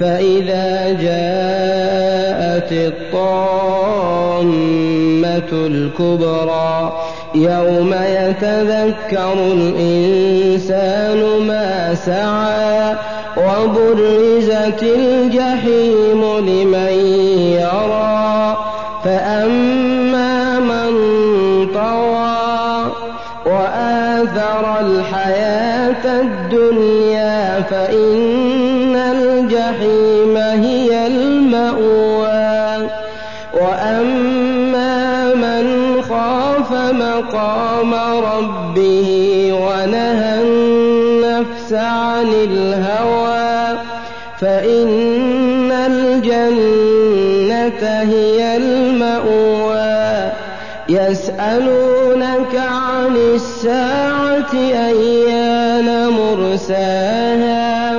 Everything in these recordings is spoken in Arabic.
فإذا جاءت الطامة الكبرى يوم يتذكر الإنسان ما سعى وبرزت الجحيم لمن يرى فأما من طغى وآثر الحياة الدنيا فإن الجحيم هي المأوى. وأما من خاف مقام ربه ونهى النفس عن الهوى فإن الجنة هي المأوى. يسألونك عن الساعة أيان مرساها؟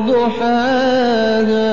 أو ضحاها